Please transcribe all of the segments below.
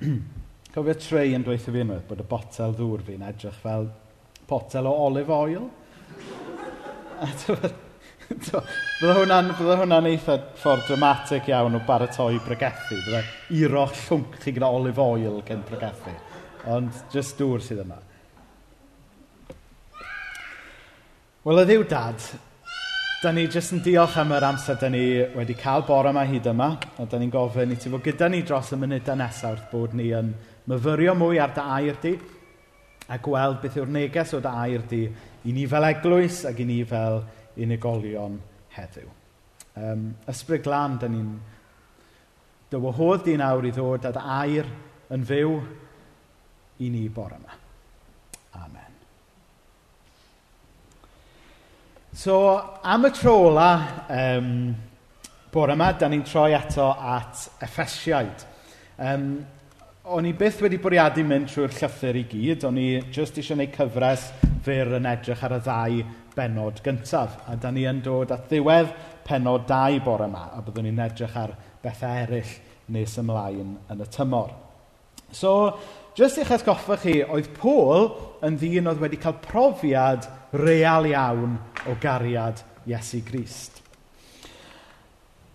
Cofio Trey yn dweithio fi unwaith e? bod y botel ddŵr fi'n edrych fel potel o olive oil. bydde hwnna'n hwnna eitha ffordd dramatic iawn o baratoi bregethu. Bydde iro llwnc chi gyda olive oil gen bregethu. Ond just dŵr sydd yma. Wel, y ddiw dad Da ni jyst yn diolch am yr amser da ni wedi cael bore yma hyd yma. A da ni'n gofyn i ti fod gyda ni dros y munudau nesaf wrth bod ni yn myfyrio mwy ar dy air di a gweld beth yw'r neges o dy air di i ni fel eglwys ac i ni fel unigolion heddiw. Um, ysbryd glan, da ni'n dy wahodd di nawr i ddod â air yn fyw i ni bore yma. Amen. So, am y tro ola um, bore yma, da ni'n troi eto at Effesiaid. Um, o'n i byth wedi bwriadu mynd trwy'r llythyr i gyd, o'n i jyst eisiau gwneud cyfres fyr yn edrych ar y ddau benod gyntaf. A da ni yn dod at ddiwedd penod dau bore yma, a byddwn ni'n edrych ar bethau eraill nes ymlaen yn y tymor. So, jyst i'ch atgoffa chi, oedd Paul yn ddyn oedd wedi cael profiad real iawn o gariad Iesu Grist.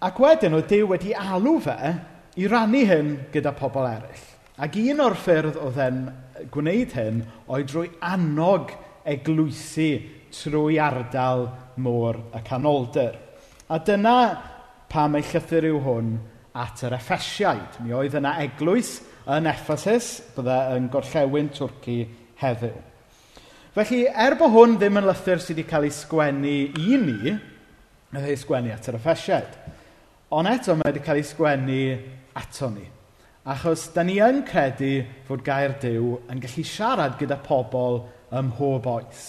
Ac wedyn oedd Dyw wedi alw fe i rannu hyn gyda pobl eraill. Ac un o'r ffyrdd oedd e'n gwneud hyn oedd drwy annog eglwysu trwy ardal môr y canoldir. A dyna pam ei llythyr yw hwn at yr effesiaid. Mi oedd yna eglwys yn Ephesus, bydde yn gorllewin Twrci heddiw. Felly, er bod hwn ddim yn lythyr sydd wedi cael ei sgwennu i ni, wnaeth ei sgwennu at yr effesiad. Ond eto mae wedi cael ei sgwennu ato ni. Achos da ni yn credu fod gair Dyw yn gallu siarad gyda pobl ym mhob oes.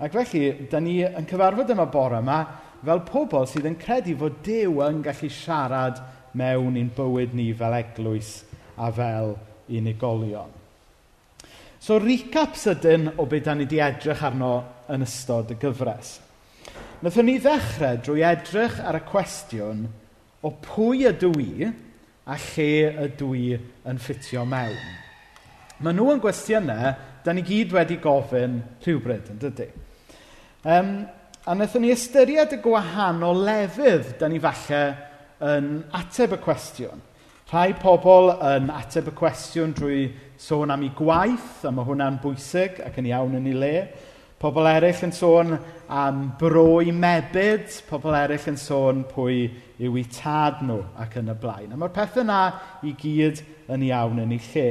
Ac felly, da ni yn cyfarfod yma bore yma fel pobl sydd yn credu fod Dyw yn gallu siarad mewn i'n bywyd ni fel eglwys a fel unigolion. So, recap sydyn o beth da ni wedi edrych arno yn ystod y gyfres. Nethon ni ddechrau drwy edrych ar y cwestiwn o pwy ydw i a lle ydw i yn ffitio mewn. Maen nhw yn gwestiynau da ni gyd wedi gofyn rhywbryd, yn dydy. Um, a wnaethon ni ystyried y gwahanol lefydd da ni falle yn ateb y cwestiwn. Rhai pobl yn ateb y cwestiwn drwy sôn am ei gwaith, a mae hwnna'n bwysig ac yn iawn yn ei le. Pobl eraill yn sôn am bro i mebyd, pobl eraill yn sôn pwy yw eu tad nhw ac yn y blaen. A mae'r pethau yna i gyd yn iawn yn ei lle.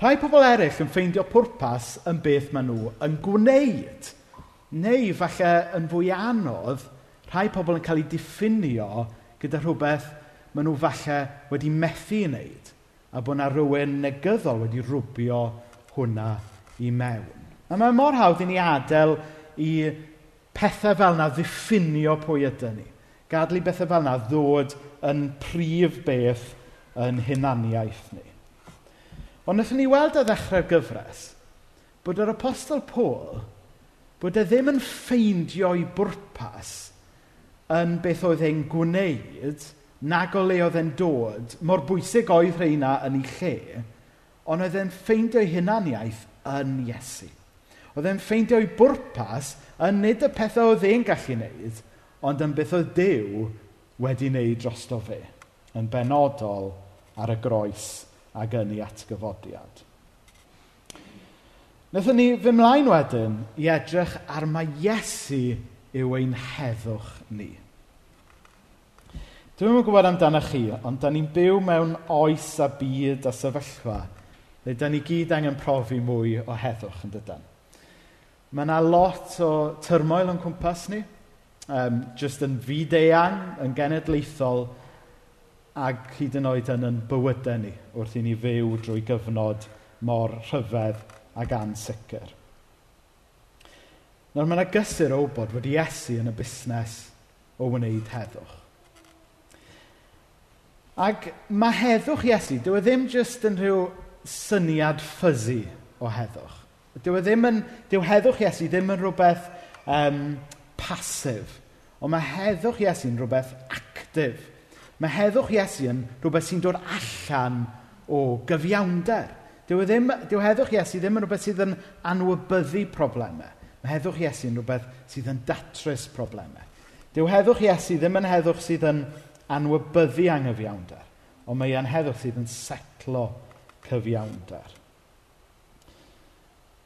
Rhai pobl eraill yn ffeindio pwrpas yn beth maen nhw yn gwneud, neu falle yn fwy anodd, rhai pobl yn cael ei diffinio gyda rhywbeth maen nhw falle wedi methu wneud a bod yna rhywun negyddol wedi rwbio hwnna i mewn. A mae mor hawdd i ni adael i pethau fel yna ddiffinio pwy ydyn ni. Gadlu bethau fel yna ddod yn prif beth yn hunaniaeth ni. Ond wnaethon ni weld y ddechrau'r gyfres bod yr apostol Paul bod e ddim yn ffeindio'i bwrpas yn beth oedd e'n gwneud, nag o le oedd e'n dod, mor bwysig oedd rheina yn ei lle, ond oedd e'n ffeindio'i hunaniaeth yn Iesu. Oedd e'n ffeindio'i bwrpas yn nid y pethau oedd e'n gallu wneud, ond yn beth oedd Dyw wedi wneud drosto fe, yn benodol ar y groes ac yn ei atgyfodiad. Nethon ni fy mlaen wedyn i edrych ar mae Iesu yw ein heddwch ni. Dwi'm yn gwybod amdanoch chi, ond da ni'n byw mewn oes a byd a sefyllfa le da ni gyd angen profi mwy o heddwch yn dydan. Mae yna lot o turmoil yn cwmpas ni, um, jyst yn fyd-eang, yn genedlaethol, ac hyd yn oed yn yn bywydau ni wrth i ni fyw drwy gyfnod mor rhyfedd ac ansicr. Nawr mae yna gysur o wybod fod Iesu yn y busnes o wneud heddwch. Ac mae heddwch Iesu, dyw e ddim jyst yn rhyw syniad ffysi o heddwch. Dyw e ddim yn, dyw heddwch Iesu ddim yn rhywbeth um, pasif, ond mae heddwch Iesu'n rhywbeth actif. Mae heddwch Iesu yn rhywbeth sy'n dod allan o gyfiawnder. Dyw, e ddim, dyw heddwch Iesu ddim yn rhywbeth sydd yn anwybyddu problemau. Mae heddwch Iesu yn rhywbeth sydd yn datrys problemau. Dyw heddwch Iesu ddim yn heddwch sydd yn anwybyddu anghyfiawnder, ond mae anheddwch sydd yn setlo cyfiawnder.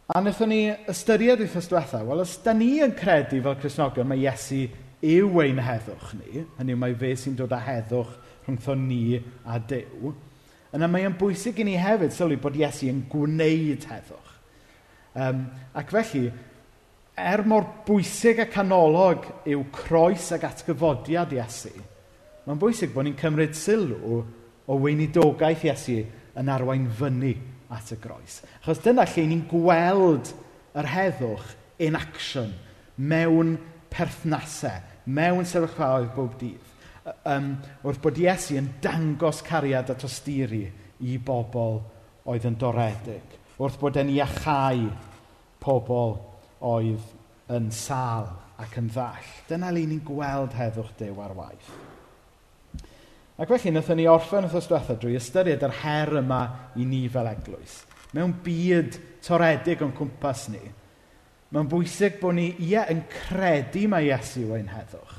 A wnaethon ni ystyried wythnos diwethaf, wel os da ni yn credu fel Cresnogion mae Iesu yw ein heddwch ni, hynny yw mae fe sy'n dod â heddwch rhwngtho ni a Dyw, yna mae e'n bwysig i ni hefyd sylwi bod Iesu yn gwneud heddwch. Um, ac felly, er mor bwysig a canolog yw croes ag atgyfodiad Iesu, Mae'n bwysig bod ni'n cymryd sylw o weinidogaeth Iesu yn arwain fyny at y groes. Achos dyna lle ni'n gweld yr heddwch in action, mewn perthnasau, mewn sefyllfaoedd bob dydd. Um, wrth bod Iesu yn dangos cariad a ostiri i bobl oedd yn doredig. Wrth bod e'n iachau pobl oedd yn sal ac yn ddall. Dyna le ni'n gweld heddwch dew ar waith. Ac felly, wnaethon ni orffen wrth diwetha drwy ystyried yr her yma i ni fel eglwys. Mewn byd toredig o'n cwmpas ni, mae'n bwysig bod ni, ie, yn credu mae Iesu ein heddwch.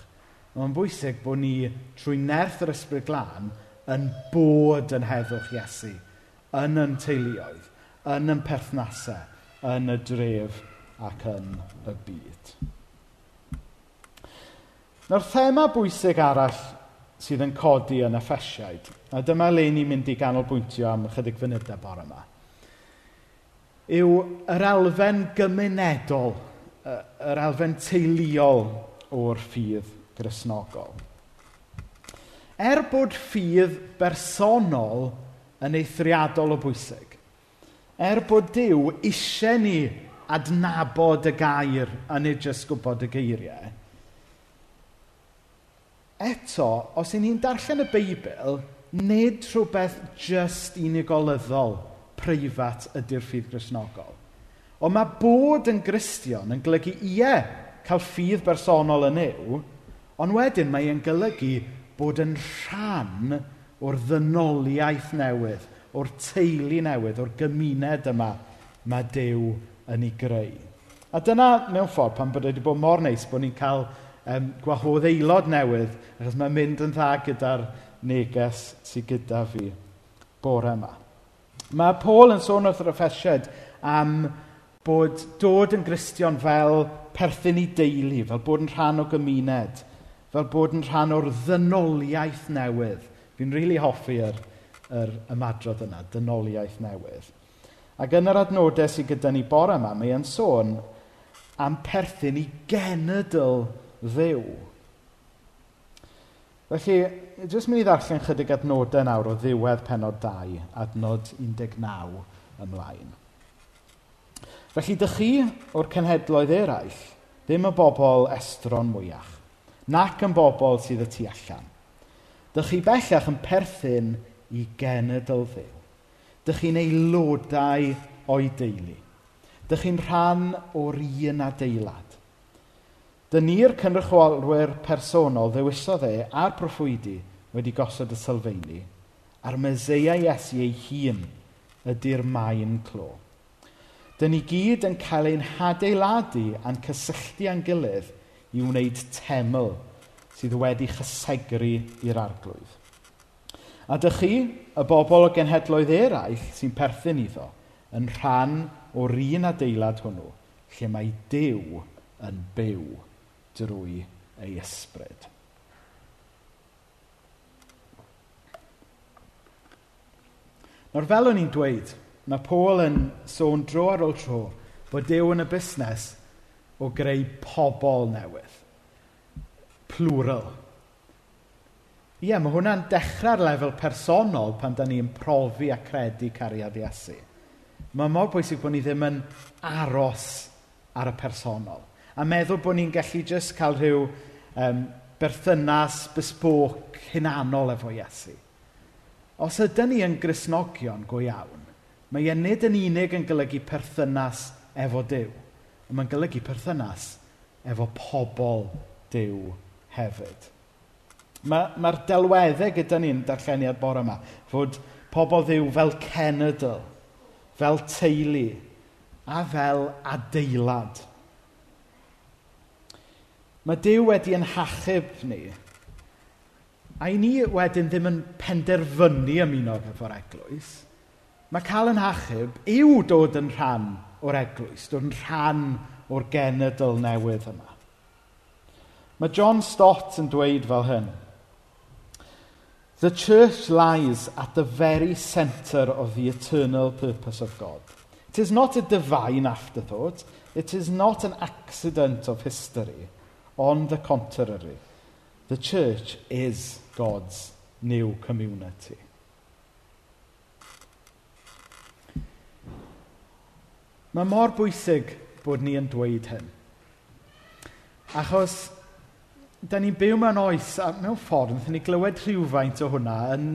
Mae'n bwysig bod ni, trwy nerth yr ysbryd glân, yn bod yn heddwch Iesu, yn yn teuluoedd, yn yn perthnasau, yn y dref ac yn y byd. Nawr thema bwysig arall sydd yn codi yn effesiaid. A dyma le ni'n mynd i ganolbwyntio am ychydig funudau bore yma. Yw yr elfen gymunedol, yr elfen teuluol o'r ffydd grisnogol. Er bod ffydd bersonol yn eithriadol o bwysig, er bod Dyw eisiau ni adnabod y gair a nid jyst gwybod y geiriau, eto, os y'n ni'n darllen y Beibl, nid rhywbeth just unigolyddol, preifat ydy'r ffydd grisnogol. Ond mae bod yn gristion yn golygu ie cael ffydd bersonol yn ew, ond wedyn mae e'n golygu bod yn rhan o'r ddynoliaeth newydd, o'r teulu newydd, o'r gymuned yma mae Dyw yn ei greu. A dyna mewn ffordd pan bod wedi bod mor neis bod ni'n cael um, gwahodd aelod newydd, achos mae'n mynd yn dda gyda'r neges sydd gyda fi bore yma. Mae Paul yn sôn wrth yr effesiad am bod dod yn gristion fel perthyn i deulu, fel bod yn rhan o gymuned, fel bod yn rhan o'r ddynoliaeth newydd. Fi'n rili really hoffi yr, yr ymadrodd yna, dynoliaeth newydd. Ac yn yr adnodau sydd gyda ni bore yma, mae e'n sôn am perthyn i genedl ddew. Felly, jyst mynd i ddarllen chydig adnodau nawr o ddiwedd penod 2, adnod 19 ymlaen. Felly, dych chi o'r cenhedloedd eraill, ddim y bobl estron mwyach, nac yn bobl sydd y tu allan. Dych chi bellach yn perthyn i genedl ddew. Dych chi'n aelodau o'i deulu. Dych chi'n rhan o'r un adeilad Dyni'r cynrychiolwyr personol ddewisodd e a'r proffwydi wedi gosod y sylfaeni a'r meseia Iesu ei hun ydy'r maen clo. Dyn ni gyd yn cael ein hadeiladu a'n cysylltu a'n gilydd i wneud teml sydd wedi chysegru i'r arglwydd. A dych chi, y bobl o genhedloedd eraill sy'n perthyn iddo, yn rhan o'r un adeilad hwnnw, lle mae Dyw yn byw drwy ei ysbryd. Nawr fel o'n i'n dweud, mae Paul yn sôn dro ar ôl tro bod Dyw yn y busnes o greu pobl newydd. Plural. Ie, mae hwnna'n dechrau'r lefel personol pan da ni'n profi a credu cariad Iesu. Mae mor bwysig bod ni ddim yn aros ar y personol a meddwl bod ni'n gallu jyst cael rhyw um, berthynas besboc hunanol efo Iesu. Os ydyn ni yn grisnogion go iawn, mae e nid yn unig yn golygu perthynas efo Dyw, ond mae'n golygu perthynas efo pobl Dyw hefyd. Mae'r ma, ma delweddau gyda ni'n darlleniad bore yma, fod pobl ddiw fel cenedl, fel teulu a fel adeilad. Mae Dyw wedi yn hachub ni. A i ni wedyn ddim yn penderfynu ymuno efo'r eglwys. Mae cael yn hachub yw dod yn rhan o'r eglwys, dod yn rhan o'r genedl newydd yma. Mae John Stott yn dweud fel hyn. The church lies at the very center of the eternal purpose of God. It is not a divine afterthought. It is not an accident of history. On the contrary, the church is God's new community. Mae mor bwysig bod ni yn dweud hyn. Achos, da ni'n byw mewn oes, a mewn ffordd, ni glywed rhywfaint o hwnna yn,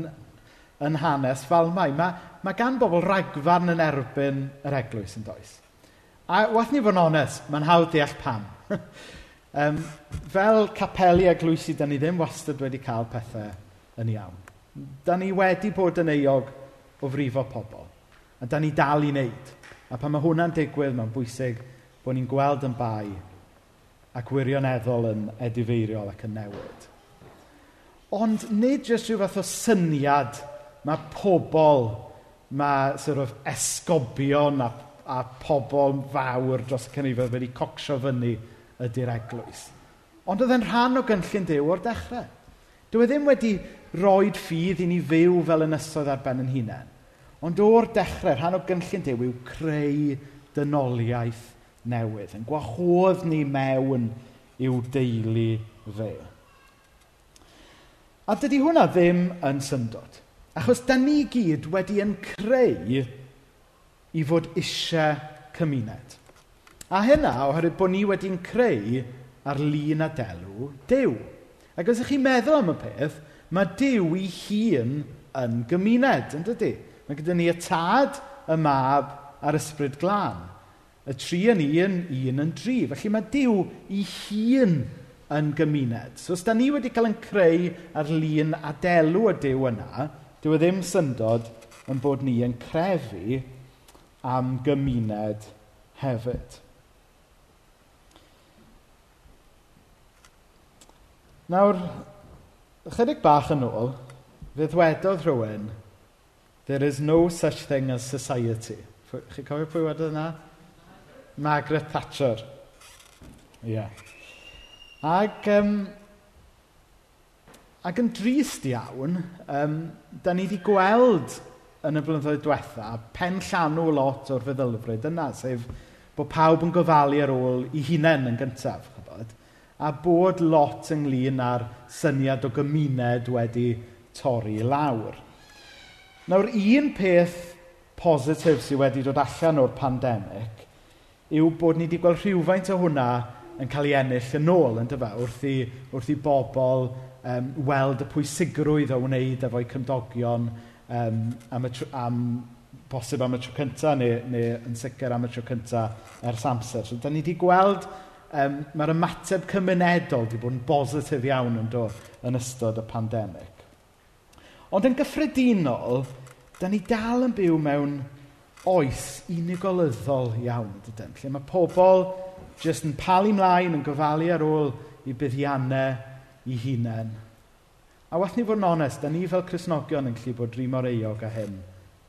yn hanes fel mai. Mae, mae gan bobl ragfarn yn erbyn yr eglwys yn does. A wath ni fod yn onest, mae'n hawdd deall pam. Um, fel capelu eglwysi, da ni ddim wastad wedi cael pethau yn iawn. Da ni wedi bod yn eog o frifo pobl. A da ni dal i wneud. A pan mae hwnna'n digwydd, mae'n bwysig bod ni'n gweld yn bai ac wirioneddol yn edifeiriol ac yn newid. Ond nid jyst rhyw fath o syniad mae pobl, mae sort of esgobion a, a pobl fawr dros y cynifedd wedi cocsio fyny ydy'r eglwys. Ond oedd e'n rhan o gynllun Dyw o'r dechrau. Dyw e ddim wedi roed ffydd i ni fyw fel ynysoedd ar ben yn hunain. Ond o'r dechrau, rhan o gynllun Dyw yw creu dynoliaeth newydd. Yn gwahodd ni mewn i'w deulu fe. A dydy hwnna ddim yn syndod. Achos da ni gyd wedi yn creu i fod eisiau cymuned. A hynna oherwydd bod ni wedi'n creu ar lun a delw Dyw. Ac os ych chi'n meddwl am y peth, mae Dyw i hun yn gymuned, yn dydy? Mae gyda ni y tad, y mab a'r ysbryd glân. Y tri yn un, un yn dri. Felly mae Dyw i hun yn gymuned. So os da ni wedi cael yn creu ar lun a delw y Dyw yna, dyw e ddim syndod yn bod ni yn crefu am gymuned hefyd. Nawr, ychydig bach yn ôl, fe ddwedodd rhywun, there is no such thing as society. Chi'n cofio pwy wedodd yna? Margaret Thatcher. Ie. Yeah. Ac, um, ac yn drist iawn, um, da ni wedi gweld yn y blynyddoedd diwetha pen llanw lot o'r feddylfryd yna, sef bod pawb yn gofalu ar ôl i hunain yn gyntaf a bod lot ynglyn â'r syniad o gymuned wedi torri lawr. Nawr, un peth positif sydd wedi dod allan o'r pandemig yw bod ni wedi gweld rhywfaint o hwnna yn cael ei ennill yn ôl, yn dyfa, wrth i, wrth i bobl um, weld y pwysigrwydd o wneud efo'u cymdogion um, am, y tr am bosib am y tro cyntaf neu, neu yn sicr am y tro cyntaf ers amser. So, da ni wedi gweld um, mae'r ymateb cymunedol wedi bod yn bositif iawn yn dod yn ystod y pandemig. Ond yn gyffredinol, da ni dal yn byw mewn oes unigolyddol iawn, dydyn, lle mae pobl jyst yn palu mlaen yn gofalu ar ôl i buddiannau i hunain. A wath ni fod yn onest, da ni fel Cresnogion yn gallu bod rhi mor eog a hyn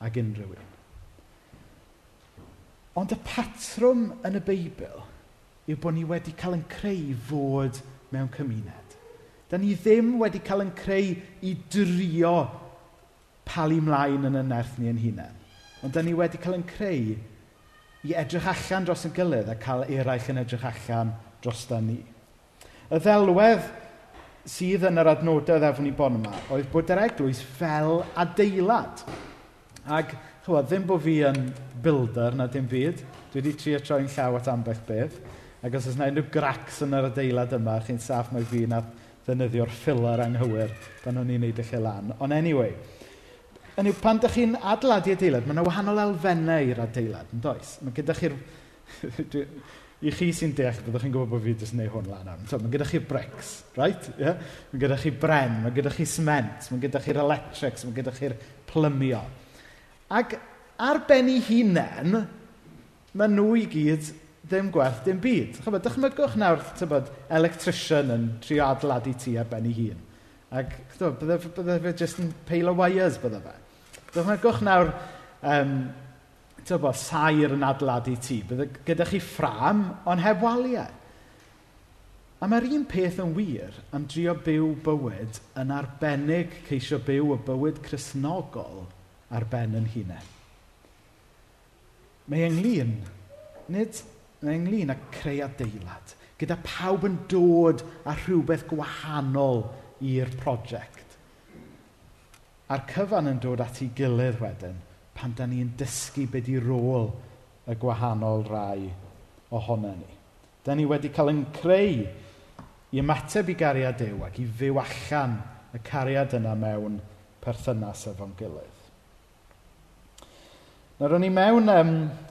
ag unrhyw un. Ond y patrwm yn y Beibl yw bod ni wedi cael yn creu fod mewn cymuned. Da ni ddim wedi cael yn creu i drio palu mlaen yn y nerth ni yn hunain. Ond da ni wedi cael yn creu i edrych allan dros yn gilydd a cael eraill yn edrych allan dros da ni. Y ddelwedd sydd yn yr adnodau ddefn i bon yma oedd bod yr eglwys fel adeilad. Ac chwa, ddim bod fi yn builder na dim byd, dwi wedi trio troi'n llaw at ambell beth, Ac os oes yna unrhyw gracs yn yr adeilad yma, chi'n saff mae fi na ddefnyddio'r ffilar anghywir pan o'n i'n neud eich lan. Ond anyway, yn yw, pan ydych chi'n adeiladu adeilad, mae yna wahanol elfennau i'r adeilad, yn does? Mae gyda chi'r... I chi sy'n deall, byddwch chi'n gwybod bod fi jyst gwneud hwn lan am. So, mae gyda chi bricks, right? Yeah? Mae gyda chi bren, mae gyda chi sment, mae gyda chi'r electrics, mae gyda chi'r plymio. Ac ar ben ei hunain, mae nhw i gyd ddim gwerth dim byd. Chybod, dychmygwch nawr, tybod, electrician yn trio adeiladu tu ar ben ei hun. Ac, tybod, bydde, bydde fe jyst yn peil o wires, bydde fe. Dychmygwch nawr, um, tybod, sair yn adeiladu tŷ. Bydde gyda chi ffram, ond heb waliau. A mae'r un peth yn wir am drio byw bywyd yn arbennig ceisio byw y bywyd chrysnogol ar ben yn hunain. Mae ynglyn, nid ynglyn â creu adeilad, gyda pawb yn dod â rhywbeth gwahanol i'r prosiect. A'r cyfan yn dod at ei gilydd wedyn, pan da ni'n dysgu beth i rôl y gwahanol rai ohono ni. Da ni wedi cael yn creu i ymateb i gariad Dew ac i fyw allan y cariad yna mewn perthynas efo'n gilydd. Nawr, o'n i mewn um,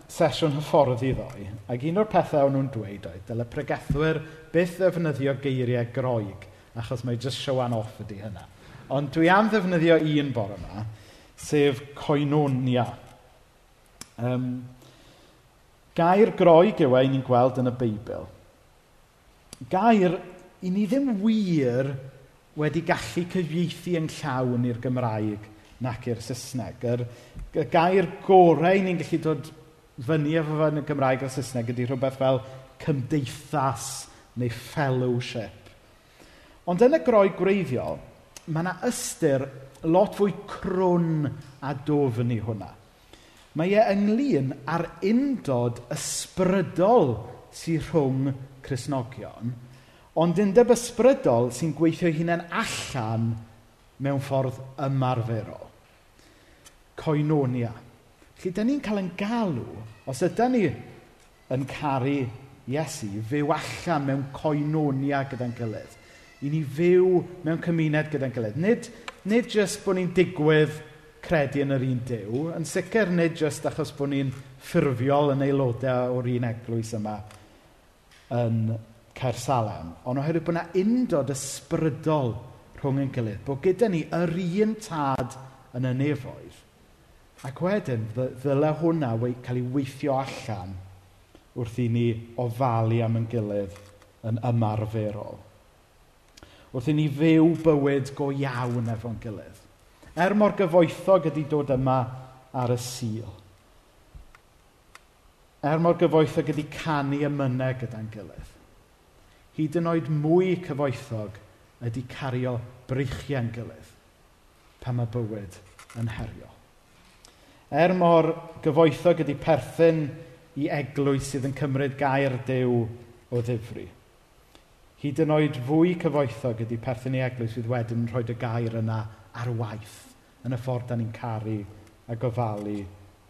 sesiwn hyfforddi ddoe, ac un o'r pethau o'n nhw'n dweud oedd, dyle pregethwyr byth ddefnyddio geiriau groeg, achos mae show showan off ydy hynna. Ond dwi am ddefnyddio un bore yma, sef coenonia. Um, gair groeg yw ein ni'n gweld yn y Beibl. Gair i ni ddim wir wedi gallu cyfieithu yn llawn i'r Gymraeg nac i'r Saesneg. Yr, y gair gorau ni'n gallu dod fyny efo fe yn y Gymraeg a'r Saesneg ydy rhywbeth fel cymdeithas neu fellowship. Ond yn y groi gwreiddiol, mae yna ystyr lot fwy crwn a dofn i hwnna. Mae e ynglyn ar undod ysbrydol sy'n rhwng Cresnogion, ond undeb ysbrydol sy'n gweithio hunain allan mewn ffordd ymarferol coenonia. Felly, dyn ni'n cael yn galw, os ydy ni yn caru Iesu, fyw allan mewn coenonia gyda'n gilydd. I ni fyw mewn cymuned gyda'n gilydd. Nid, nid jyst bod ni'n digwydd credu yn yr un dew, yn sicr nid jyst achos bod ni'n ffurfiol yn aelodau o'r un eglwys yma yn Caersalem, ond oherwydd bod yna undod ysbrydol rhwng ein gilydd, bod gyda ni yr un tad yn y nefoedd, Ac wedyn ddyle hwnna cael ei weithio allan wrth i ni ofalu am yn gilydd yn ymarferol. Wrth i ni fyw bywyd go iawn efo'n gilydd. Er mor gyfoethog ydy dod yma ar y sil. Er mor gyfoethog ydy canu ymynau gyda'n gilydd. Hyd yn oed mwy cyfoethog ydy cario breichiau'n gilydd pan mae bywyd yn herio. Er mor gyfoethog ydy perthyn i eglwys sydd yn cymryd gair dew o ddifri. Hyd yn oed fwy cyfoethog ydy perthyn i eglwys sydd wedyn yn rhoi y gair yna ar waith yn y ffordd da ni'n caru a gofalu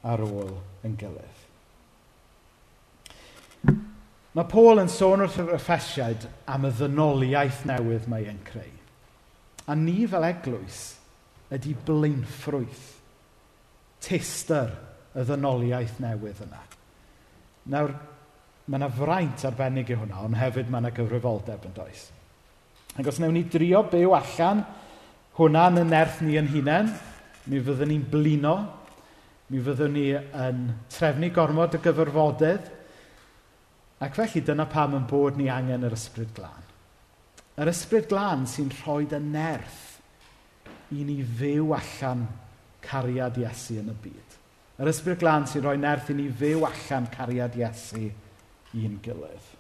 ar ôl yn gilydd. Mae Paul yn sôn wrth yr effesiaid am y ddynoliaeth newydd mae e'n creu. A ni fel eglwys ydy blaenffrwyth tester y ddynoliaeth newydd yna. Nawr, mae yna fraint arbennig i hwnna, ond hefyd mae yna gyfrifoldeb yn does. Ac os wnawn ni drio byw allan hwnna yn y nerth ni yn hunain, mi fyddwn ni'n blino, mi fyddwn ni yn trefnu gormod y gyfyrfodydd, ac felly dyna pam yn bod ni angen yr ysbryd glân. Yr ysbryd glân sy'n rhoi y nerth i ni fyw allan cariad Iesu yn y byd. Yr ysbryd glân sy'n rhoi nerth i ni fyw allan cariad Iesu i'n gilydd.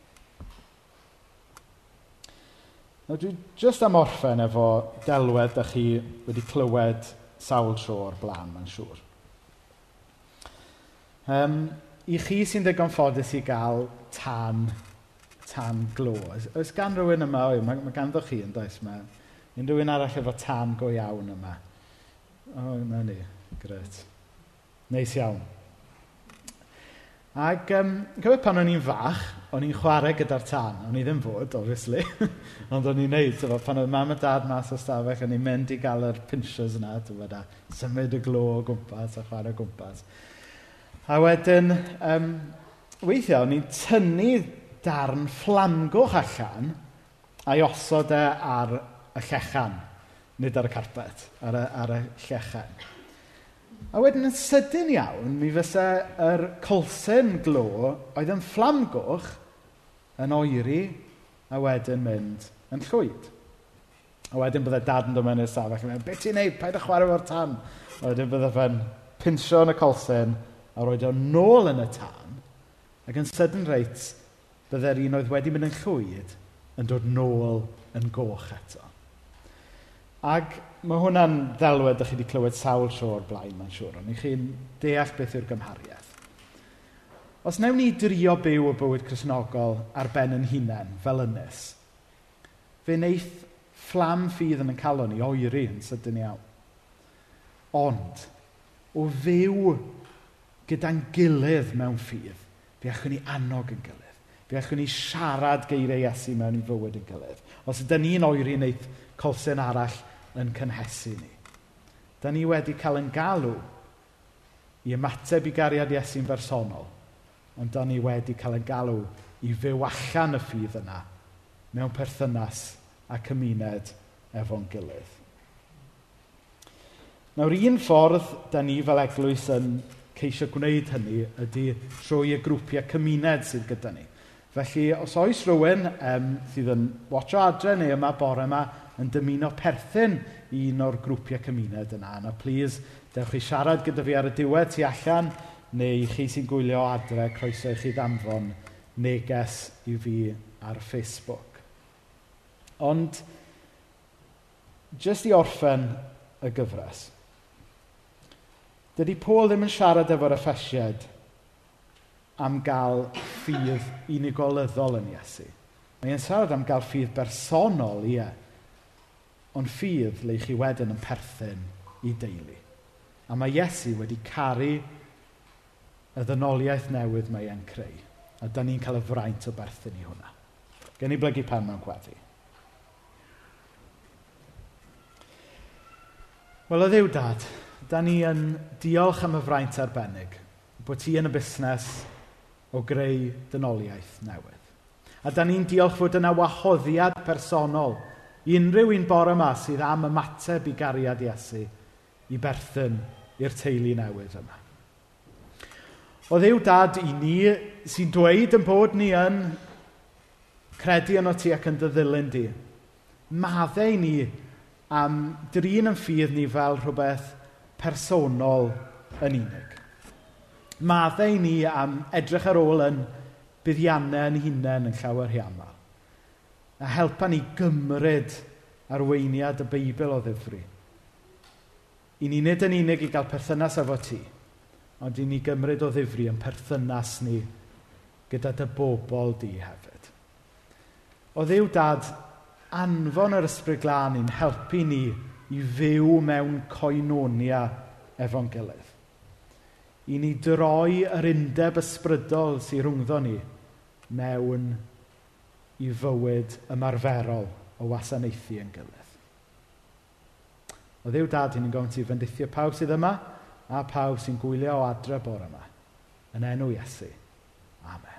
Nawr dwi jyst am orffen efo delwedd ydych chi wedi clywed sawl tro o'r blaen, mae'n siŵr. Um, I chi sy'n ddigon ffodus i gael tan, tan glo. Oes, oes gan rhywun yma, oi, mae, mae ganddo chi yn does, mae unrhyw un arall efo tan go iawn yma. O, oh, na ni. Gret. Neis iawn. Ac um, cofio pan o'n i'n fach, o'n i'n chwarae gyda'r tân. O'n i ddim fod, obviously. Ond o'n i'n neud, tyfo, pan oedd mam a dad mas o stafell, o'n i'n mynd i gael yr pinchers yna, tyfo, symud y glo o gwmpas a chwarae o gwmpas. A wedyn, um, weithiau, o'n i'n tynnu darn fflamgoch allan a'i osod e ar y llechan nid ar y carpet, ar y, ar y llechen. A wedyn yn sydyn iawn, mi fysa yr colsen glo oedd yn fflam goch yn oeri a wedyn mynd yn llwyd. A wedyn bydde dad yn dod mewn i'r stafell yn mynd, beth ti'n neud, paid â chwarae fo'r tan. A wedyn bydde fe'n pinsio yn y colsen a roed o'n nôl yn y tan. Ac yn sydyn reit, bydde'r un oedd wedi mynd yn llwyd yn dod nôl yn goch eto. Ac mae hwnna'n ddelwedd ydych chi wedi clywed sawl tro o'r blaen, mae'n siŵr. Ond i chi'n deall beth yw'r gymhariaeth. Os newn ni drio byw y bywyd chrysnogol ar ben yn hunain, fel ynys, fe wneith fflam ffydd yn y calon ni oeri yn sydyn iawn. Ond, o fyw gyda'n gilydd mewn ffydd, fe allwn ni annog yn gilydd. Fe allwn ni siarad geiriau Iesu mewn i fywyd yn gilydd. Os ydyn ni'n oeri wneud colsen arall, yn cynhesu ni. Da ni wedi cael yn galw i ymateb i gariad Iesu'n bersonol, ond da ni wedi cael yn galw i fyw allan y ffydd yna mewn perthynas a cymuned efo'n gilydd. Nawr, un ffordd da ni fel eglwys yn ceisio gwneud hynny ydy trwy y grwpiau cymuned sydd gyda ni. Felly, os oes rhywun um, sydd yn watcho adre neu yma bore yma yn dymuno perthyn i un o'r grwpiau cymuned yna. Yna, please, dewch chi siarad gyda fi ar y diwedd tu allan, neu chi sy'n gwylio adre, croeso i chi ddanfon neges i fi ar Facebook. Ond, jyst i orffen y gyfres, dydy Paul ddim yn siarad efo'r effesied am gael ffydd unigolyddol yn Iesu. Mae e'n siarad am gael ffydd bersonol, ie ond ffydd le chi wedyn yn perthyn i deulu. A mae Iesu wedi caru y ddynoliaeth newydd mae e'n creu. A da ni'n cael y fraint o berthyn i hwnna. Gen i blygu pen mewn gweddi. Wel, o ddiw dad, da ni yn diolch am y fraint arbennig bod ti yn y busnes o greu dynoliaeth newydd. A da ni'n diolch fod yna wahoddiad personol i unrhyw un bore yma sydd am ymateb i gariad Iesu i berthyn i'r teulu newydd yma. O ddew dad i ni sy'n dweud yn bod ni yn credu yno ti ac yn dyddilyn di. Maddau ni am drin yn ffydd ni fel rhywbeth personol yn unig. Maddau ni am edrych ar ôl yn buddiannau yn hunain yn llawer rhiamau a helpa ni gymryd arweiniad y Beibl o ddifri. I ni nid yn unig i gael perthynas efo ti, ond i ni gymryd o ddifri yn perthynas ni gyda dy bobl di hefyd. O ddiw dad, anfon yr ysbryd glân i'n helpu ni i fyw mewn coenonia efo'n gilydd. I ni droi yr undeb ysbrydol sy'n rhwngddo ni mewn i fywyd ymarferol o wasanaethu yn gilydd. O ddiw dad hyn yn gofyn ti fendithio pawb sydd yma a pawb sy'n gwylio o adre bore yma. Yn enw Iesu. Amen.